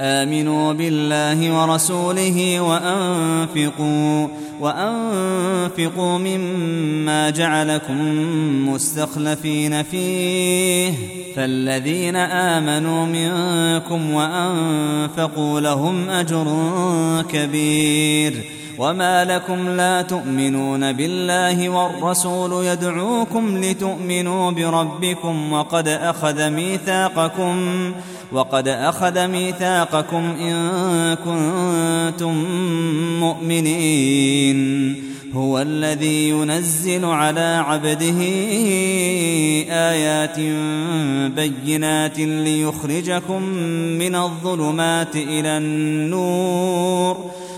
آمنوا بالله ورسوله وأنفقوا وأنفقوا مما جعلكم مستخلفين فيه فالذين آمنوا منكم وأنفقوا لهم أجر كبير وما لكم لا تؤمنون بالله والرسول يدعوكم لتؤمنوا بربكم وقد أخذ ميثاقكم أخذ ميثاقكم إن كنتم مؤمنين. هو الذي ينزل على عبده آيات بينات ليخرجكم من الظلمات إلى النور.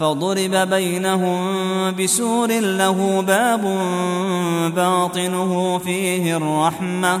فضرب بينهم بسور له باب باطنه فيه الرحمة.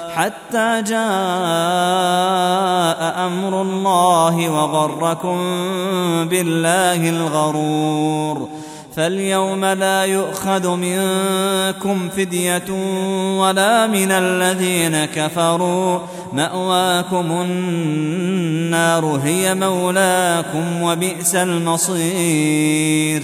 حتى جاء أمر الله وغركم بالله الغرور. فاليوم لا يؤخذ منكم فدية ولا من الذين كفروا. مأواكم النار هي مولاكم وبئس المصير.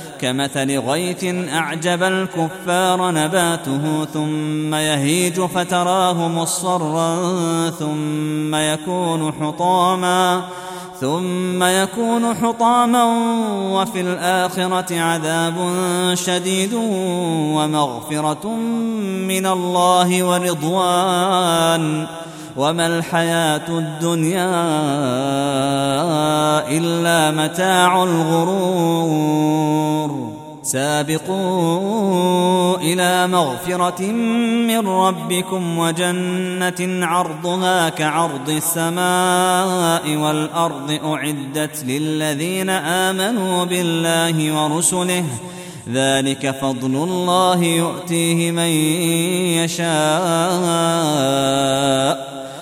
كمثل غيث أعجب الكفار نباته ثم يهيج فتراه مصرا ثم يكون حطاما ثم يكون حطاما وفي الآخرة عذاب شديد ومغفرة من الله ورضوان وما الحياة الدنيا إلا متاع الغرور. سابقوا إلى مغفرة من ربكم وجنة عرضها كعرض السماء والأرض أعدت للذين آمنوا بالله ورسله. ذلك فضل الله يؤتيه من يشاء.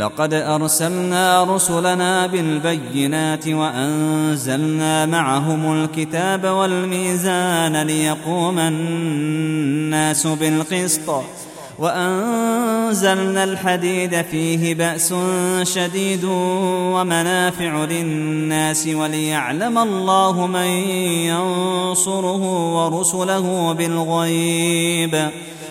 لقد أرسلنا رسلنا بالبينات وأنزلنا معهم الكتاب والميزان ليقوم الناس بالقسط وأنزلنا الحديد فيه بأس شديد ومنافع للناس وليعلم الله من ينصره ورسله بالغيب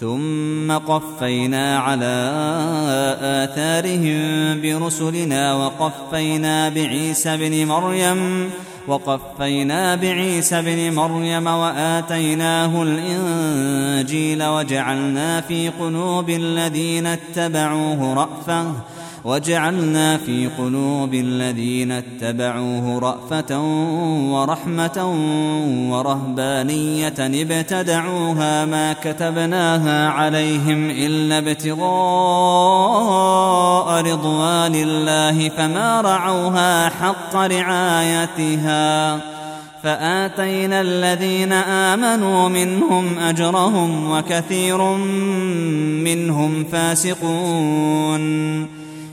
ثم قفينا على آثارهم برسلنا وقفينا بعيسى بن مريم وقفينا بعيسى بن مريم وآتيناه الإنجيل وجعلنا في قلوب الذين اتبعوه رأفةً وجعلنا في قلوب الذين اتبعوه رأفة ورحمة ورهبانية ابتدعوها ما كتبناها عليهم إلا ابتغاء رضوان الله فما رعوها حق رعايتها فآتينا الذين آمنوا منهم أجرهم وكثير منهم فاسقون